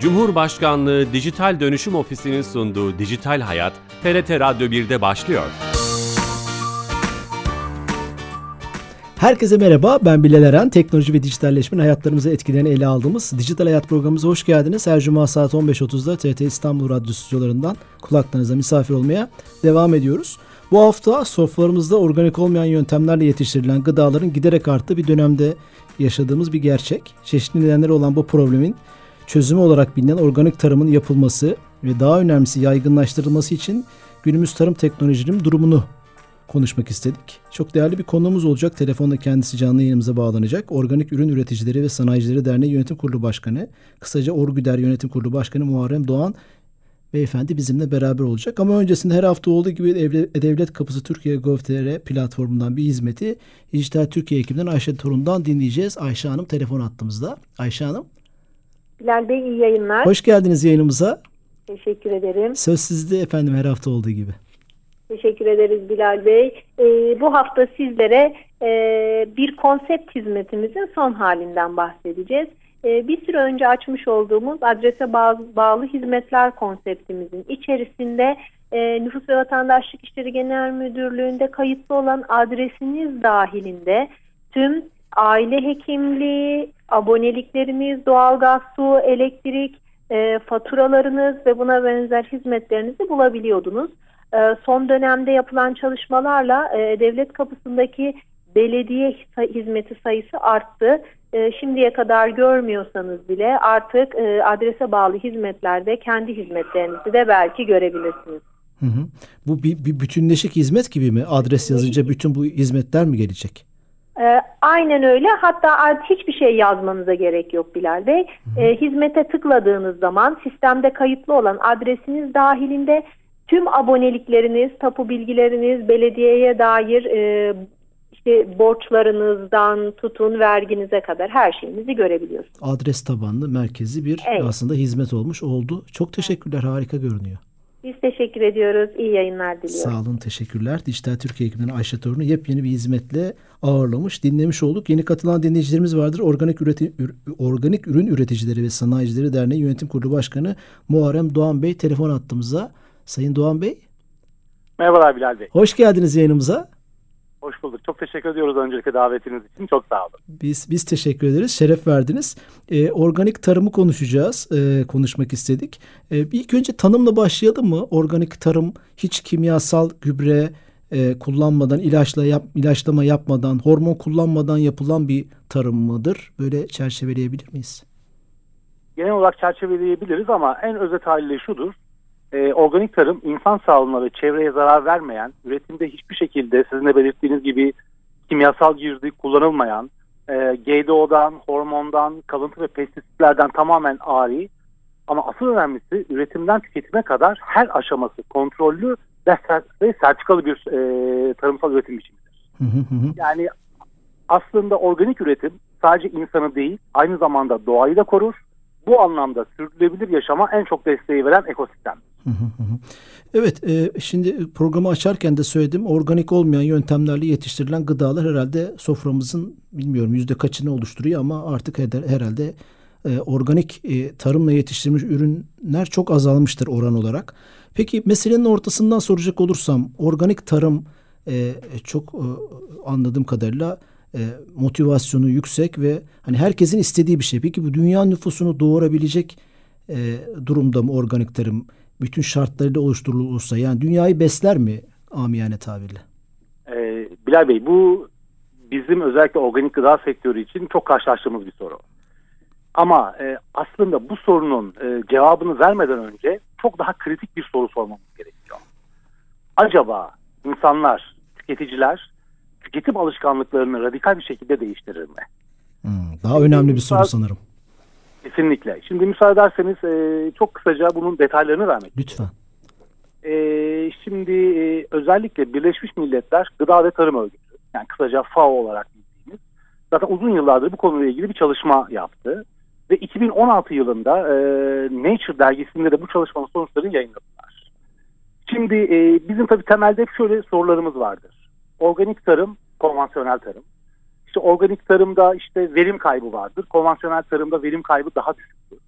Cumhurbaşkanlığı Dijital Dönüşüm Ofisi'nin sunduğu Dijital Hayat, TRT Radyo 1'de başlıyor. Herkese merhaba, ben Bilal Eren. Teknoloji ve dijitalleşmenin hayatlarımıza etkilerini ele aldığımız Dijital Hayat programımıza hoş geldiniz. Her cuma saat 15.30'da TRT İstanbul Radyo stüdyolarından kulaklarınıza misafir olmaya devam ediyoruz. Bu hafta sofralarımızda organik olmayan yöntemlerle yetiştirilen gıdaların giderek arttığı bir dönemde yaşadığımız bir gerçek. Çeşitli nedenleri olan bu problemin çözümü olarak bilinen organik tarımın yapılması ve daha önemlisi yaygınlaştırılması için günümüz tarım teknolojilerinin durumunu konuşmak istedik. Çok değerli bir konuğumuz olacak. Telefonda kendisi canlı yayınımıza bağlanacak. Organik Ürün Üreticileri ve Sanayicileri Derneği Yönetim Kurulu Başkanı, kısaca Orgüder Yönetim Kurulu Başkanı Muharrem Doğan beyefendi bizimle beraber olacak. Ama öncesinde her hafta olduğu gibi Devlet Kapısı Türkiye Gov.tr platformundan bir hizmeti Dijital Türkiye ekibinden Ayşe Torun'dan dinleyeceğiz. Ayşe Hanım telefon attığımızda. Ayşe Hanım. Bilal Bey iyi yayınlar. Hoş geldiniz yayınımıza. Teşekkür ederim. Söz sizde efendim her hafta olduğu gibi. Teşekkür ederiz Bilal Bey. Ee, bu hafta sizlere e, bir konsept hizmetimizin son halinden bahsedeceğiz. Ee, bir süre önce açmış olduğumuz adrese bağlı, bağlı hizmetler konseptimizin içerisinde e, Nüfus ve Vatandaşlık İşleri Genel Müdürlüğü'nde kayıtlı olan adresiniz dahilinde tüm aile hekimliği, abonelikleriniz, doğalgaz, su, elektrik, e, faturalarınız ve buna benzer hizmetlerinizi bulabiliyordunuz. E, son dönemde yapılan çalışmalarla e, devlet kapısındaki belediye hizmeti sayısı arttı. E, şimdiye kadar görmüyorsanız bile artık e, adrese bağlı hizmetlerde kendi hizmetlerinizi de belki görebilirsiniz. Hı hı. Bu bir, bir bütünleşik hizmet gibi mi? Adres yazınca bütün bu hizmetler mi gelecek? E, aynen öyle. Hatta hiçbir şey yazmanıza gerek yok Bilal Bey. E, hizmete tıkladığınız zaman sistemde kayıtlı olan adresiniz dahilinde tüm abonelikleriniz, tapu bilgileriniz, belediyeye dair e, işte borçlarınızdan tutun verginize kadar her şeyinizi görebiliyorsunuz. Adres tabanlı merkezi bir evet. aslında hizmet olmuş oldu. Çok teşekkürler. Harika görünüyor. Biz teşekkür ediyoruz. İyi yayınlar diliyorum. Sağ olun, teşekkürler. Dijital Türkiye ekibinden Ayşe Torun'u yepyeni bir hizmetle ağırlamış, dinlemiş olduk. Yeni katılan dinleyicilerimiz vardır. Organik, üreti, Organik Ürün Üreticileri ve Sanayicileri Derneği Yönetim Kurulu Başkanı Muharrem Doğan Bey telefon attığımıza. Sayın Doğan Bey. Merhabalar Bilal Bey. Hoş geldiniz yayınımıza. Hoş bulduk. Çok teşekkür ediyoruz öncelikle davetiniz için. Çok sağ olun. Biz biz teşekkür ederiz. Şeref verdiniz. Ee, organik tarımı konuşacağız. Ee, konuşmak istedik. Ee, ilk önce tanımla başlayalım mı? Organik tarım hiç kimyasal gübre e, kullanmadan, ilaçla yap, ilaçlama yapmadan, hormon kullanmadan yapılan bir tarım mıdır? Böyle çerçeveleyebilir miyiz? Genel olarak çerçeveleyebiliriz ama en özet haliyle şudur e, organik tarım insan sağlığına ve çevreye zarar vermeyen, üretimde hiçbir şekilde sizin de belirttiğiniz gibi kimyasal girdi kullanılmayan, e, GDO'dan, hormondan, kalıntı ve pestisitlerden tamamen ari ama asıl önemlisi üretimden tüketime kadar her aşaması kontrollü ve, ve sertifikalı bir e, tarımsal üretim biçimidir. yani aslında organik üretim sadece insanı değil aynı zamanda doğayı da korur. Bu anlamda sürdürülebilir yaşama en çok desteği veren ekosistem. Evet, e, şimdi programı açarken de söyledim. Organik olmayan yöntemlerle yetiştirilen gıdalar herhalde soframızın bilmiyorum yüzde kaçını oluşturuyor ama artık herhalde e, organik e, tarımla yetiştirilmiş ürünler çok azalmıştır oran olarak. Peki meselenin ortasından soracak olursam organik tarım e, çok e, anladığım kadarıyla e, motivasyonu yüksek ve hani herkesin istediği bir şey. Peki bu dünya nüfusunu doğurabilecek e, durumda mı organik tarım? Bütün şartlarıyla oluşturulursa yani dünyayı besler mi amiyane tabirle? Ee, Bilal Bey bu bizim özellikle organik gıda sektörü için çok karşılaştığımız bir soru. Ama e, aslında bu sorunun e, cevabını vermeden önce çok daha kritik bir soru sormamız gerekiyor. Acaba insanlar, tüketiciler tüketim alışkanlıklarını radikal bir şekilde değiştirir mi? Hmm, daha önemli bir soru sanırım. Kesinlikle. Şimdi müsaade ederseniz e, çok kısaca bunun detaylarını vermek Lütfen. E, şimdi e, özellikle Birleşmiş Milletler Gıda ve Tarım Örgütü yani kısaca FAO olarak bildiğimiz zaten uzun yıllardır bu konuyla ilgili bir çalışma yaptı. Ve 2016 yılında e, Nature dergisinde de bu çalışmanın sonuçlarını yayınladılar. Şimdi e, bizim tabii temelde hep şöyle sorularımız vardır. Organik tarım, konvansiyonel tarım. İşte organik tarımda işte verim kaybı vardır. Konvansiyonel tarımda verim kaybı daha düşüktür.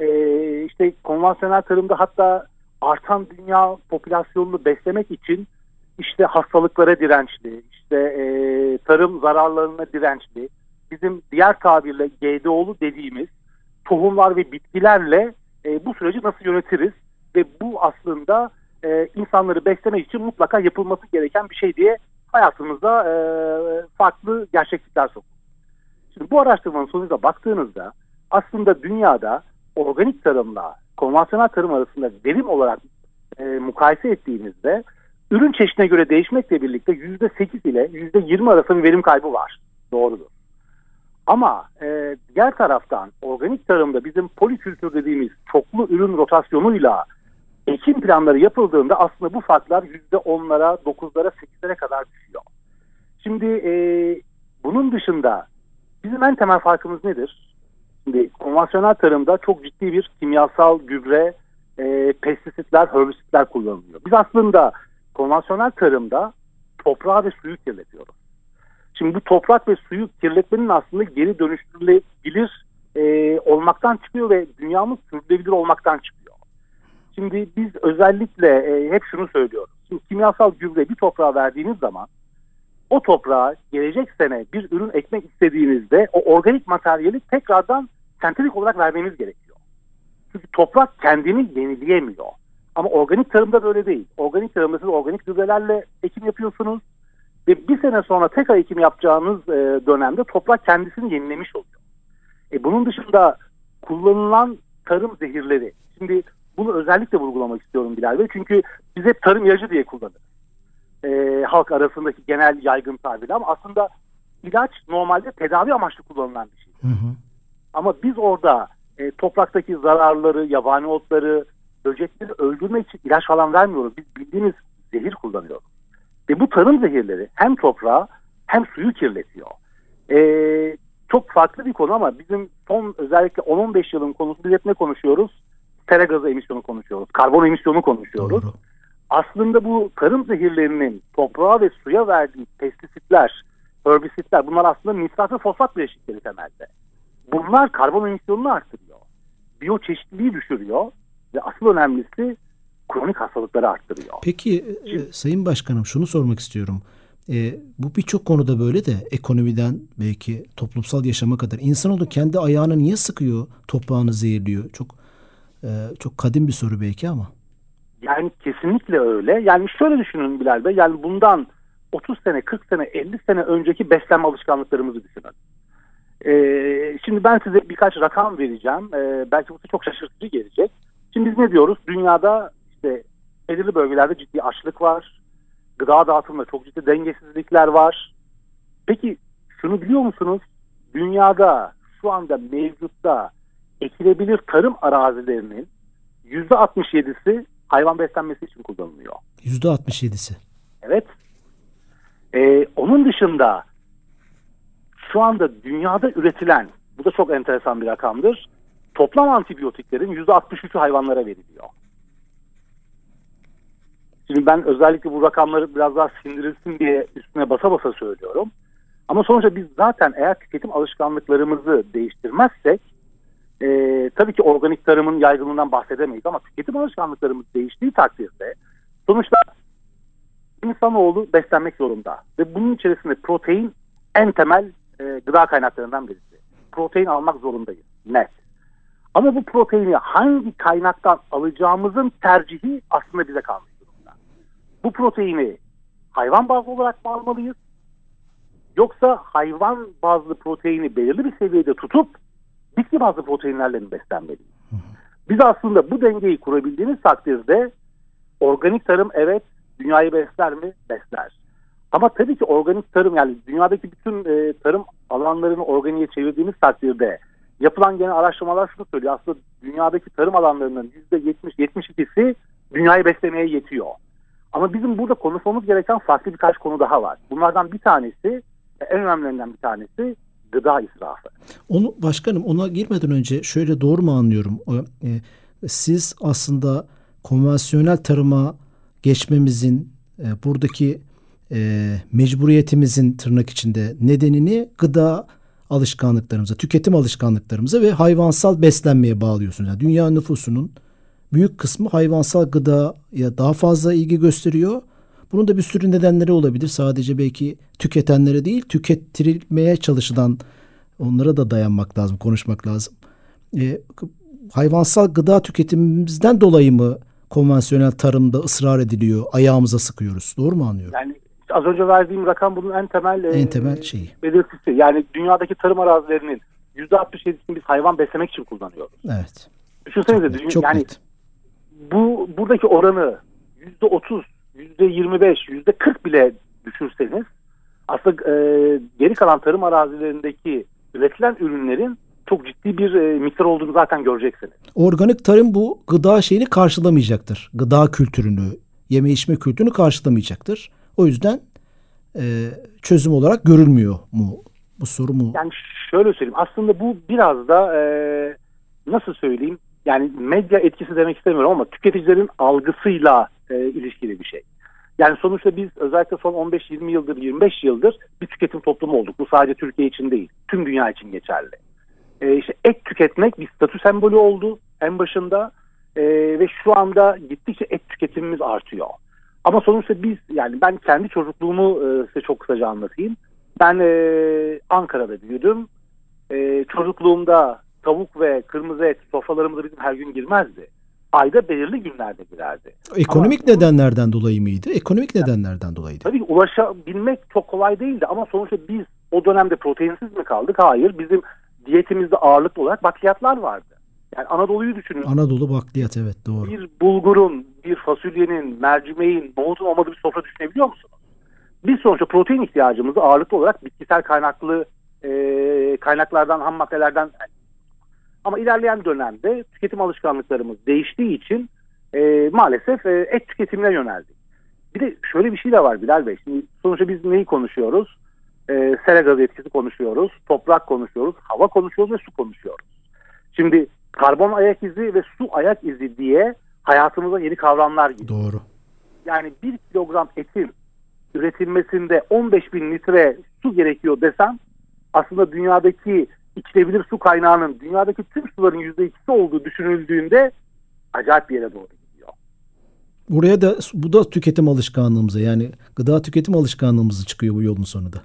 e, işte konvansiyonel tarımda hatta artan dünya popülasyonunu beslemek için işte hastalıklara dirençli, işte e, tarım zararlarına dirençli, bizim diğer tabirle GDO'lu dediğimiz tohumlar ve bitkilerle e, bu süreci nasıl yönetiriz ve bu aslında e, insanları beslemek için mutlaka yapılması gereken bir şey diye hayatımızda e, farklı gerçeklikler sokuyor. Şimdi bu araştırmanın sonucuna baktığınızda aslında dünyada organik tarımla konvansiyonel tarım arasında verim olarak e, mukayese ettiğimizde ürün çeşidine göre değişmekle birlikte %8 ile %20 arasında bir verim kaybı var. Doğrudur. Ama e, diğer taraftan organik tarımda bizim polikültür dediğimiz çoklu ürün rotasyonuyla ekim planları yapıldığında aslında bu farklar %10'lara, 9'lara, 8'lere kadar düşüyor. Şimdi e, bunun dışında bizim en temel farkımız nedir? Şimdi konvansiyonel tarımda çok ciddi bir kimyasal gübre, e, pestisitler, herbisitler kullanılıyor. Biz aslında konvansiyonel tarımda toprağı ve suyu kirletiyoruz. Şimdi bu toprak ve suyu kirletmenin aslında geri dönüştürülebilir e, olmaktan çıkıyor ve dünyamız sürdürülebilir olmaktan çıkıyor. Şimdi biz özellikle e, hep şunu söylüyoruz. Şimdi kimyasal gübre bir toprağa verdiğiniz zaman o toprağa gelecek sene bir ürün ekmek istediğinizde o organik materyali tekrardan sentetik olarak vermeniz gerekiyor. Çünkü toprak kendini yenileyemiyor. Ama organik tarımda böyle değil. Organik tarımda siz organik gübrelerle ekim yapıyorsunuz ve bir sene sonra tekrar ekim yapacağınız e, dönemde toprak kendisini yenilemiş oluyor. E, bunun dışında kullanılan tarım zehirleri. Şimdi bunu özellikle vurgulamak istiyorum Bilal Bey. Çünkü biz hep tarım ilacı diye kullanırız. E, halk arasındaki genel yaygın tabirle ama aslında ilaç normalde tedavi amaçlı kullanılan bir şey. Hı hı. Ama biz orada e, topraktaki zararları, yabani otları, böcekleri öldürmek için ilaç falan vermiyoruz. Biz bildiğimiz zehir kullanıyoruz. Ve bu tarım zehirleri hem toprağı hem suyu kirletiyor. Ee, çok farklı bir konu ama bizim son özellikle 10-15 yılın konusu biz hep ne konuşuyoruz? Sera gazı emisyonu konuşuyoruz. Karbon emisyonu konuşuyoruz. Doğru. Aslında bu tarım zehirlerinin toprağa ve suya verdiği pestisitler, herbisitler bunlar aslında nitrat ve fosfat bileşikleri temelde. Bunlar karbon emisyonunu arttırıyor. Biyoçeşitliliği düşürüyor ve asıl önemlisi kronik hastalıkları arttırıyor. Peki e, Sayın Başkanım şunu sormak istiyorum. E, bu birçok konuda böyle de ekonomiden belki toplumsal yaşama kadar insanoğlu kendi ayağını niye sıkıyor, toprağını zehirliyor? Çok e, çok kadim bir soru belki ama. Yani kesinlikle öyle. Yani şöyle düşünün Bilal Bey. Yani bundan 30 sene, 40 sene, 50 sene önceki beslenme alışkanlıklarımızı düşünün. Ee, şimdi ben size birkaç rakam vereceğim. Ee, belki bu çok şaşırtıcı gelecek. Şimdi biz ne diyoruz? Dünyada işte belirli bölgelerde ciddi açlık var. Gıda dağıtımında çok ciddi dengesizlikler var. Peki şunu biliyor musunuz? Dünyada şu anda mevcutta ekilebilir tarım arazilerinin %67'si hayvan beslenmesi için kullanılıyor. %67'si. Evet. Ee, onun dışında şu anda dünyada üretilen, bu da çok enteresan bir rakamdır. Toplam antibiyotiklerin %63'ü hayvanlara veriliyor. Şimdi ben özellikle bu rakamları biraz daha sindirilsin diye üstüne basa basa söylüyorum. Ama sonuçta biz zaten eğer tüketim alışkanlıklarımızı değiştirmezsek e, tabii ki organik tarımın yaygınlığından bahsedemeyiz ama tüketim alışkanlıklarımız değiştiği takdirde sonuçta insanoğlu beslenmek zorunda. Ve bunun içerisinde protein en temel e, gıda kaynaklarından birisi. Protein almak zorundayız. Net. Ama bu proteini hangi kaynaktan alacağımızın tercihi aslında bize kalmış durumda. Bu proteini hayvan bazlı olarak mı almalıyız? Yoksa hayvan bazlı proteini belirli bir seviyede tutup bitki bazlı proteinlerle mi beslenmeliyiz? Biz aslında bu dengeyi kurabildiğimiz takdirde organik tarım evet dünyayı besler mi? Besler. Ama tabii ki organik tarım yani dünyadaki bütün e, tarım alanlarını organiğe çevirdiğimiz takdirde yapılan genel araştırmalar şunu söylüyor. Aslında dünyadaki tarım alanlarının %70-72'si dünyayı beslemeye yetiyor. Ama bizim burada konuşmamız gereken farklı birkaç konu daha var. Bunlardan bir tanesi, en önemlilerinden bir tanesi gıda israfı. Onu başkanım ona girmeden önce şöyle doğru mu anlıyorum? E, siz aslında konvansiyonel tarıma geçmemizin e, buradaki e, mecburiyetimizin tırnak içinde nedenini gıda alışkanlıklarımıza, tüketim alışkanlıklarımıza ve hayvansal beslenmeye bağlıyorsunuz. Yani dünya nüfusunun büyük kısmı hayvansal gıdaya daha fazla ilgi gösteriyor. Bunun da bir sürü nedenleri olabilir. Sadece belki tüketenlere değil, tükettirilmeye çalışılan onlara da dayanmak lazım, konuşmak lazım. E, hayvansal gıda tüketimimizden dolayı mı konvansiyonel tarımda ısrar ediliyor, ayağımıza sıkıyoruz? Doğru mu anlıyorum? Yani az önce verdiğim rakam bunun en temel en e, temel şeyi. belirtisi. Yani dünyadaki tarım arazilerinin %67'sini biz hayvan beslemek için kullanıyoruz. Evet. Düşünsenize çok, çok yani net. bu buradaki oranı %30, %25, %40 bile düşürseniz aslında e, geri kalan tarım arazilerindeki üretilen ürünlerin çok ciddi bir e, miktar olduğunu zaten göreceksiniz. Organik tarım bu gıda şeyini karşılamayacaktır. Gıda kültürünü, yeme içme kültürünü karşılamayacaktır. O yüzden e, çözüm olarak görülmüyor mu bu soru mu? Yani şöyle söyleyeyim aslında bu biraz da e, nasıl söyleyeyim yani medya etkisi demek istemiyorum ama tüketicilerin algısıyla e, ilişkili bir şey. Yani sonuçta biz özellikle son 15-20 yıldır 25 yıldır bir tüketim toplumu olduk. Bu sadece Türkiye için değil tüm dünya için geçerli. E, işte et tüketmek bir statü sembolü oldu en başında e, ve şu anda gittikçe et tüketimimiz artıyor. Ama sonuçta biz yani ben kendi çocukluğumu e, size çok kısaca anlatayım. Ben e, Ankara'da büyüdüm. E, çocukluğumda tavuk ve kırmızı et sofralarımıza bizim her gün girmezdi. Ayda belirli günlerde girerdi. Ekonomik ama, nedenlerden dolayı mıydı? Ekonomik nedenlerden dolayıydı. Tabii ulaşabilmek çok kolay değildi ama sonuçta biz o dönemde proteinsiz mi kaldık? Hayır. Bizim diyetimizde ağırlıklı olarak bakliyatlar vardı. Yani Anadolu'yu düşünün. Anadolu bakliyat evet doğru. Bir bulgurun, bir fasulyenin, mercimeğin, nohutun olmadığı bir sofra düşünebiliyor musunuz? Biz sonuçta protein ihtiyacımızı ağırlıklı olarak bitkisel kaynaklı e, kaynaklardan, ham maddelerden ama ilerleyen dönemde tüketim alışkanlıklarımız değiştiği için e, maalesef e, et tüketimine yöneldik. Bir de şöyle bir şey de var Bilal Bey. Şimdi sonuçta biz neyi konuşuyoruz? E, sera gazı etkisi konuşuyoruz, toprak konuşuyoruz, hava konuşuyoruz ve su konuşuyoruz. Şimdi karbon ayak izi ve su ayak izi diye hayatımıza yeni kavramlar giriyor. Doğru. Yani bir kilogram etin üretilmesinde 15 bin litre su gerekiyor desem aslında dünyadaki içilebilir su kaynağının dünyadaki tüm suların %2'si olduğu düşünüldüğünde acayip bir yere doğru gidiyor. Buraya da bu da tüketim alışkanlığımıza yani gıda tüketim alışkanlığımızı çıkıyor bu yolun sonunda.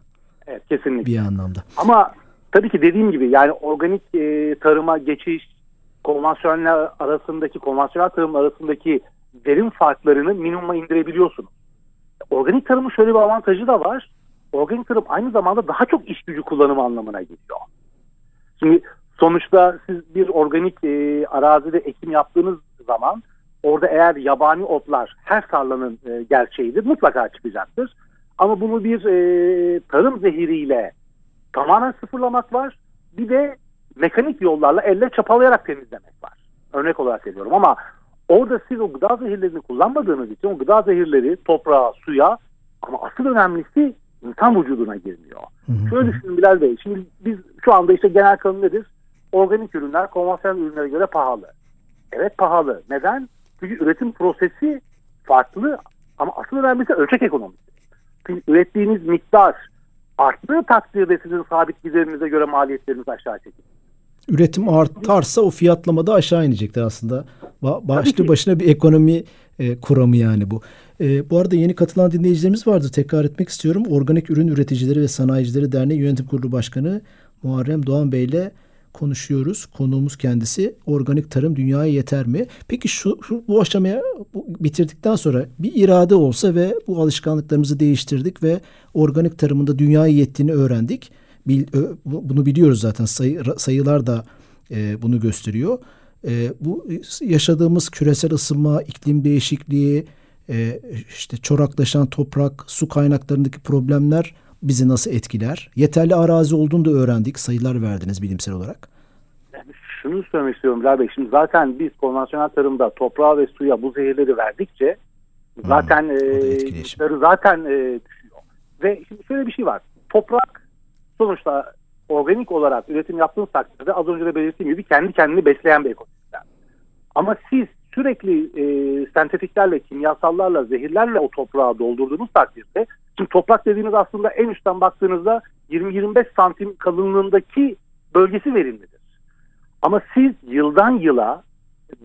Evet kesinlikle. Bir anlamda. Ama tabii ki dediğim gibi yani organik e, tarıma geçiş konvansiyonel arasındaki konvansiyonel tarım arasındaki verim farklarını minimuma indirebiliyorsunuz. Organik tarımın şöyle bir avantajı da var. Organik tarım aynı zamanda daha çok iş gücü kullanımı anlamına geliyor. Şimdi sonuçta siz bir organik e, arazide ekim yaptığınız zaman orada eğer yabani otlar her tarlanın e, gerçeğidir mutlaka çıkacaktır. Ama bunu bir e, tarım zehiriyle tamamen sıfırlamak var. Bir de mekanik yollarla elle çapalayarak temizlemek var. Örnek olarak veriyorum ama orada siz o gıda zehirlerini kullanmadığınız için o gıda zehirleri toprağa, suya ama asıl önemlisi insan vücuduna girmiyor. Hı hı. Şöyle düşünün Bilal Bey. Şimdi biz şu anda işte genel kanun nedir? Organik ürünler konvansiyonel ürünlere göre pahalı. Evet pahalı. Neden? Çünkü üretim prosesi farklı ama asıl önemlisi ölçek ekonomisi. Çünkü ürettiğiniz miktar arttığı takdirde sizin sabit giderinize göre maliyetleriniz aşağı çekilir. Üretim artarsa o fiyatlamada da aşağı inecektir aslında. Ba başlı başına bir ekonomi e, kuramı yani bu. E, bu arada yeni katılan dinleyicilerimiz vardı. Tekrar etmek istiyorum. Organik Ürün Üreticileri ve Sanayicileri Derneği Yönetim Kurulu Başkanı Muharrem Doğan Bey ile konuşuyoruz. Konuğumuz kendisi. Organik tarım dünyaya yeter mi? Peki şu, şu bu aşamaya bu, bitirdikten sonra bir irade olsa ve bu alışkanlıklarımızı değiştirdik ve organik tarımında dünyaya yettiğini öğrendik. Bil, bunu biliyoruz zaten sayı, sayılar da e, bunu gösteriyor. E, bu yaşadığımız küresel ısınma, iklim değişikliği, e, işte çoraklaşan toprak, su kaynaklarındaki problemler bizi nasıl etkiler? Yeterli arazi olduğunu da öğrendik. Sayılar verdiniz bilimsel olarak. Şunu söylemek istiyorum Bilal Bey. Şimdi zaten biz konvansiyonel tarımda toprağa ve suya bu zehirleri verdikçe hmm, zaten hmm, e, zaten e, düşüyor. Ve şimdi şöyle bir şey var. Toprak sonuçta organik olarak üretim yaptığınız takdirde az önce de belirttiğim gibi kendi kendini besleyen bir ekosistem. Ama siz sürekli e, sentetiklerle, kimyasallarla, zehirlerle o toprağı doldurduğunuz takdirde Şimdi toprak dediğiniz aslında en üstten baktığınızda 20-25 santim kalınlığındaki bölgesi verimlidir. Ama siz yıldan yıla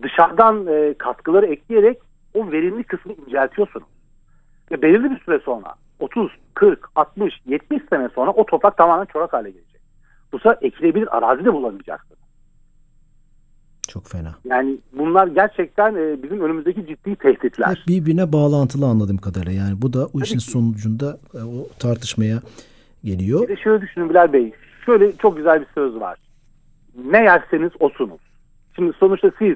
dışarıdan e, katkıları ekleyerek o verimli kısmı inceltiyorsunuz. Ve belirli bir süre sonra 30, 40, 60, 70 sene sonra o toprak tamamen çorak hale gelecek. Bu sefer ekilebilir arazi de bulamayacaksınız. Çok fena. Yani bunlar gerçekten e, bizim önümüzdeki ciddi tehditler. Hep birbirine bağlantılı anladığım kadarıyla. Yani bu da o işin sonucunda e, o tartışmaya geliyor. Bir de şöyle düşünün Bilal Bey. Şöyle çok güzel bir söz var. Ne yerseniz osunuz. Şimdi sonuçta siz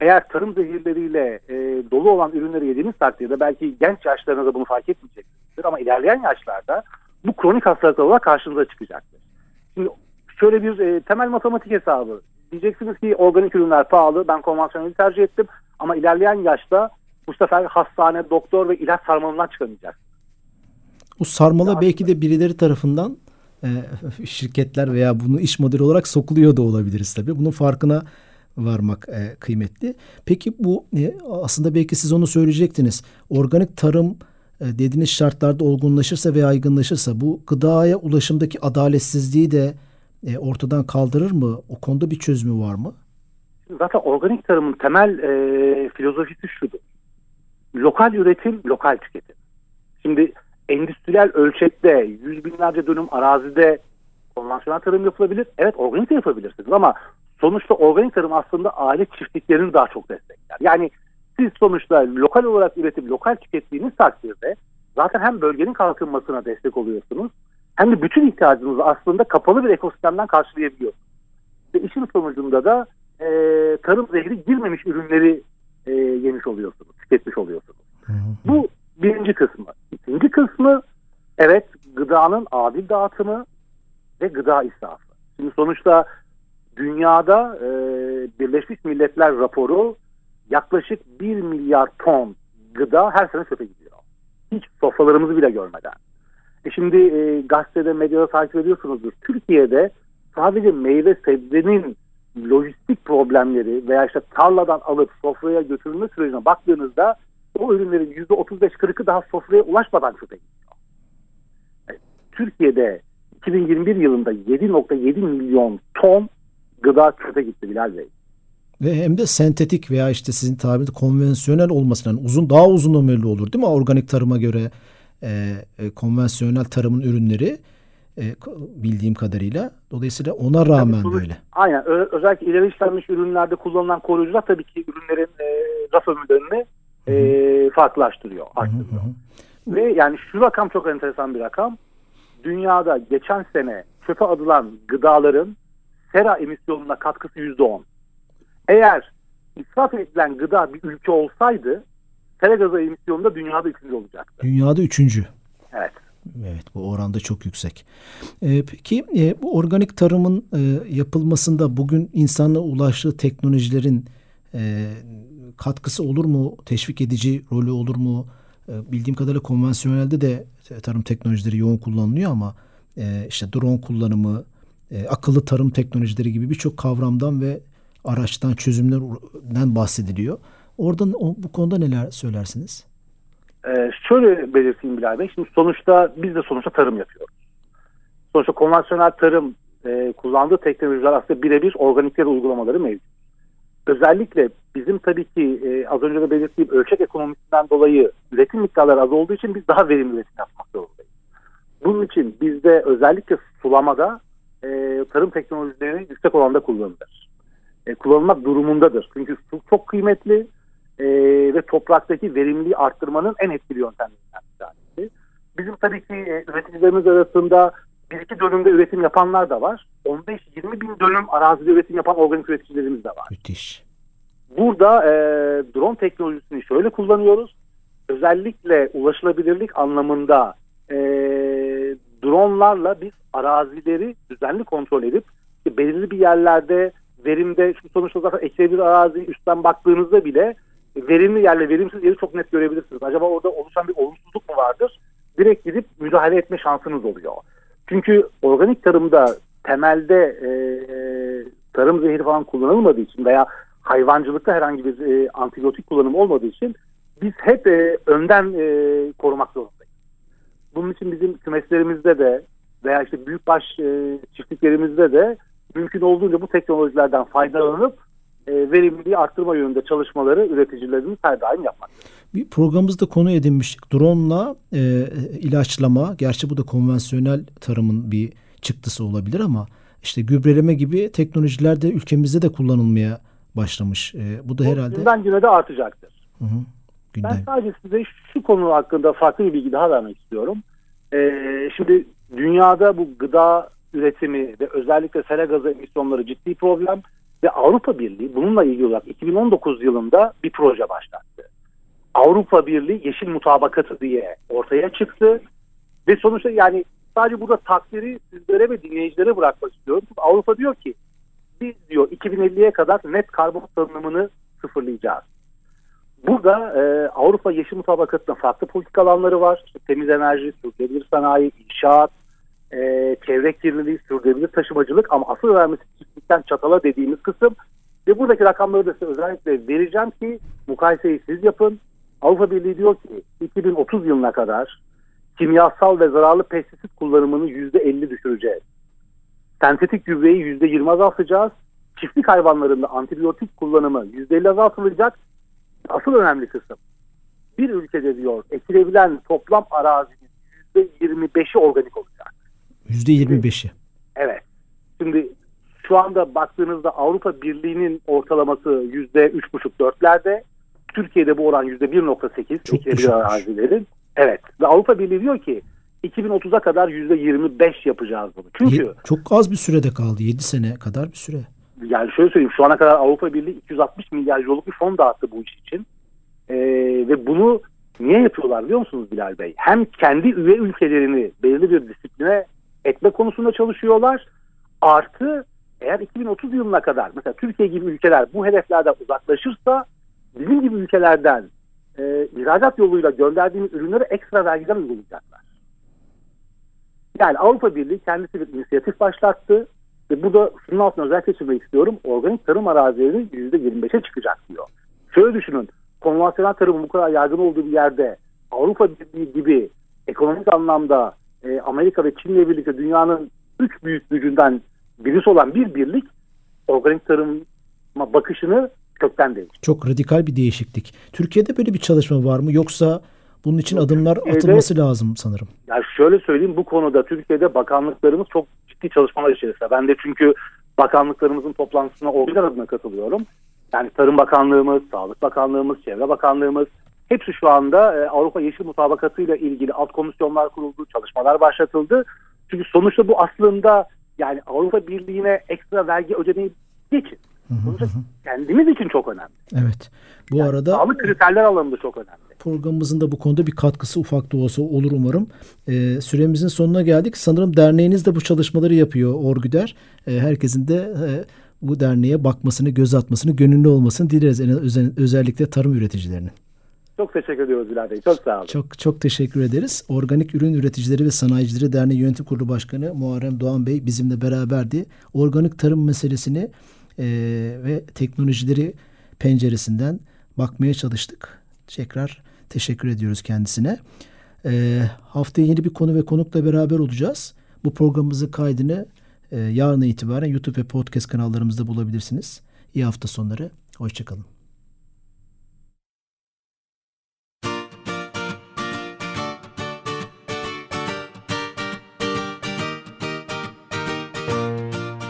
eğer tarım zehirleriyle e, dolu olan ürünleri yediğiniz takdirde belki genç yaşlarınızda bunu fark etmeyeceksinizdir ama ilerleyen yaşlarda bu kronik hastalıklar olarak karşınıza çıkacaktır. Şimdi şöyle bir e, temel matematik hesabı. Diyeceksiniz ki organik ürünler pahalı ben konvansiyoneli tercih ettim ama ilerleyen yaşta bu sefer hastane, doktor ve ilaç sarmalından çıkamayacak. O sarmala belki de birileri tarafından e, şirketler veya bunu iş modeli olarak sokuluyor da olabiliriz tabii. Bunun farkına varmak e, kıymetli. Peki bu e, aslında belki siz onu söyleyecektiniz. Organik tarım e, dediğiniz şartlarda olgunlaşırsa ve yaygınlaşırsa bu gıdaya ulaşımdaki adaletsizliği de e, ortadan kaldırır mı? O konuda bir çözümü var mı? Zaten organik tarımın temel e, filozofisi şudur. Lokal üretim, lokal tüketim. Şimdi endüstriyel ölçekte yüz binlerce dönüm arazide konvansiyonel tarım yapılabilir. Evet organik de yapabilirsiniz ama sonuçta organik tarım aslında aile çiftliklerini daha çok destekler. Yani siz sonuçta lokal olarak üretip lokal tükettiğiniz takdirde zaten hem bölgenin kalkınmasına destek oluyorsunuz hem de bütün ihtiyacınızı aslında kapalı bir ekosistemden karşılayabiliyorsunuz. Ve işin sonucunda da e, tarım zehri girmemiş ürünleri e, yemiş oluyorsunuz, tüketmiş oluyorsunuz. Bu birinci kısmı. İkinci kısmı evet gıdanın adil dağıtımı ve gıda israfı. Şimdi sonuçta dünyada e, Birleşmiş Milletler raporu yaklaşık 1 milyar ton gıda her sene çöpe gidiyor. Hiç sofralarımızı bile görmeden. E şimdi e, gazetede, medyada takip ediyorsunuzdur. Türkiye'de sadece meyve sebzenin lojistik problemleri veya işte tarladan alıp sofraya götürülme sürecine baktığınızda o ürünlerin %35-40'ı daha sofraya ulaşmadan çöpe gidiyor. Yani Türkiye'de 2021 yılında 7.7 milyon ton gıda çöpe gitti Bilal Bey. Ve hem de sentetik veya işte sizin tabirinde konvansiyonel olmasından uzun daha uzun ömürlü olur değil mi? Organik tarıma göre e, e, konvansiyonel tarımın ürünleri e, bildiğim kadarıyla. Dolayısıyla ona rağmen Tabii, böyle. Aynen. Ö- özellikle ileri işlenmiş ürünlerde kullanılan koruyucular tabii ki ürünlerin e, raf ömürlerini e, farklılaştırıyor, arttırıyor. Ve yani şu rakam çok enteresan bir rakam. Dünyada geçen sene çöpe atılan gıdaların sera emisyonuna katkısı yüzde on. Eğer israf edilen gıda bir ülke olsaydı sera gazı emisyonunda dünyada üçüncü olacaktı. Dünyada üçüncü. Evet. Evet bu oranda çok yüksek. Ee, peki e, bu organik tarımın e, yapılmasında bugün insanla ulaştığı teknolojilerin e, katkısı olur mu? Teşvik edici rolü olur mu? E, bildiğim kadarıyla konvansiyonelde de tarım teknolojileri yoğun kullanılıyor ama e, işte drone kullanımı, e, akıllı tarım teknolojileri gibi birçok kavramdan ve araçtan çözümlerden bahsediliyor. Oradan o, bu konuda neler söylersiniz? Ee, şöyle belirteyim Bilal Bey. Şimdi sonuçta biz de sonuçta tarım yapıyoruz. Sonuçta konvansiyonel tarım e, kullandığı teknolojiler aslında birebir organikleri uygulamaları mevcut. Özellikle bizim tabii ki e, az önce de belirttiğim ölçek ekonomisinden dolayı üretim miktarları az olduğu için biz daha verimli üretim yapmak zorundayız. Bunun için bizde özellikle sulamada e, tarım teknolojileri yüksek oranda kullanılır. E, kullanılmak durumundadır. Çünkü su çok kıymetli e, ve topraktaki verimliliği arttırmanın en etkili yöntemlerinden bir tanesi. Bizim tabii ki e, üreticilerimiz arasında bir iki dönümde üretim yapanlar da var. 15-20 bin dönüm arazide üretim yapan organik üreticilerimiz de var. Müthiş. Burada e, drone teknolojisini şöyle kullanıyoruz. Özellikle ulaşılabilirlik anlamında e, dronlarla biz arazileri düzenli kontrol edip belirli bir yerlerde verimde çünkü sonuçta zaten ekili bir arazi üstten baktığınızda bile verimli yerle verimsiz yeri çok net görebilirsiniz. Acaba orada oluşan bir olumsuzluk mu vardır? Direkt gidip müdahale etme şansınız oluyor. Çünkü organik tarımda temelde e, tarım zehri falan kullanılmadığı için veya hayvancılıkta herhangi bir e, antibiyotik kullanımı olmadığı için biz hep e, önden e, korumak zorundayız. bunun için bizim kümeslerimizde de veya işte büyükbaş e, çiftliklerimizde de mümkün olduğunca bu teknolojilerden faydalanıp verimliliği arttırma yönünde çalışmaları üreticilerimiz her daim yapmak. Bir programımızda konu edinmiştik. Drone'la e, ilaçlama, gerçi bu da konvansiyonel tarımın bir çıktısı olabilir ama işte gübreleme gibi teknolojiler de ülkemizde de kullanılmaya başlamış. E, bu da herhalde... Günden güne de artacaktır. Hı hı. Günden. Ben sadece size şu konu hakkında farklı bir bilgi daha vermek istiyorum. Ee, şimdi dünyada bu gıda üretimi ve özellikle sera gazı emisyonları ciddi problem ve Avrupa Birliği bununla ilgili olarak 2019 yılında bir proje başlattı. Avrupa Birliği Yeşil Mutabakatı diye ortaya çıktı ve sonuçta yani sadece burada takdiri sizlere ve dinleyicilere bırakmak istiyorum. Avrupa diyor ki biz diyor 2050'ye kadar net karbon salınımını sıfırlayacağız. Burada e, Avrupa Yeşil Mutabakatı'nın farklı politik alanları var. İşte temiz enerji, sürdürülebilir sanayi, inşaat, e, çevre kirliliği, sürdürülebilir taşımacılık ama asıl önemlisi çiftlikten çatala dediğimiz kısım. Ve buradaki rakamları da size özellikle vereceğim ki mukayeseyi siz yapın. Avrupa Birliği diyor ki 2030 yılına kadar kimyasal ve zararlı pestisit kullanımını %50 düşüreceğiz. Sentetik gübreyi %20 azaltacağız. Çiftlik hayvanlarında antibiyotik kullanımı %50 azaltılacak asıl önemli kısım bir ülkede diyor ekilebilen toplam arazinin %25'i organik olacak. %25'i. Evet. Şimdi şu anda baktığınızda Avrupa Birliği'nin ortalaması %3,5-4'lerde. Türkiye'de bu oran %1,8 ekilebilir arazilerin. Evet. Ve Avrupa Birliği diyor ki 2030'a kadar %25 yapacağız bunu. Çünkü çok az bir sürede kaldı. 7 sene kadar bir süre yani şöyle söyleyeyim şu ana kadar Avrupa Birliği 260 milyar euroluk bir fon dağıttı bu iş için. Ee, ve bunu niye yapıyorlar biliyor musunuz Bilal Bey? Hem kendi üye ülkelerini belirli bir disipline etme konusunda çalışıyorlar. Artı eğer 2030 yılına kadar mesela Türkiye gibi ülkeler bu hedeflerden uzaklaşırsa bizim gibi ülkelerden e, ihracat yoluyla gönderdiğimiz ürünleri ekstra vergiden uygulayacaklar. Yani Avrupa Birliği kendisi bir inisiyatif başlattı. Ve burada şunun altına özellikle çizmek istiyorum. Organik tarım arazileri %25'e çıkacak diyor. Şöyle düşünün. Konvansiyonel tarımın bu kadar yaygın olduğu bir yerde Avrupa Birliği gibi ekonomik anlamda e, Amerika ve Çin'le birlikte dünyanın üç büyük gücünden birisi olan bir birlik organik tarıma bakışını kökten değiştirdi. Çok radikal bir değişiklik. Türkiye'de böyle bir çalışma var mı yoksa bunun için adımlar atılması lazım sanırım. Yani şöyle söyleyeyim bu konuda Türkiye'de bakanlıklarımız çok ciddi çalışmalar içerisinde. Ben de çünkü bakanlıklarımızın toplantısına organ adına katılıyorum. Yani Tarım Bakanlığımız, Sağlık Bakanlığımız, Çevre Bakanlığımız hepsi şu anda e, Avrupa Yeşil Mutabakatı ile ilgili alt komisyonlar kuruldu, çalışmalar başlatıldı. Çünkü sonuçta bu aslında yani Avrupa Birliği'ne ekstra vergi ödemeyi geçin. Sonuçta kendimiz için çok önemli. Evet. Bu yani arada sağlık kriterler alanında çok önemli. Programımızın da bu konuda bir katkısı ufak da olsa olur umarım. Ee, süremizin sonuna geldik. Sanırım derneğiniz de bu çalışmaları yapıyor Orgüder. Ee, herkesin de e, bu derneğe bakmasını, göz atmasını, gönüllü olmasını dileriz. En, özellikle tarım üreticilerinin. Çok teşekkür ediyoruz Bilal Bey. Çok sağ olun. Çok çok teşekkür ederiz. Organik Ürün Üreticileri ve Sanayicileri Derneği Yönetim Kurulu Başkanı Muharrem Doğan Bey bizimle beraberdi. Organik tarım meselesini e, ve teknolojileri penceresinden bakmaya çalıştık. Tekrar teşekkür ediyoruz kendisine. E, haftaya yeni bir konu ve konukla beraber olacağız. Bu programımızın kaydını e, yarına itibaren YouTube ve podcast kanallarımızda bulabilirsiniz. İyi hafta sonları. Hoşçakalın.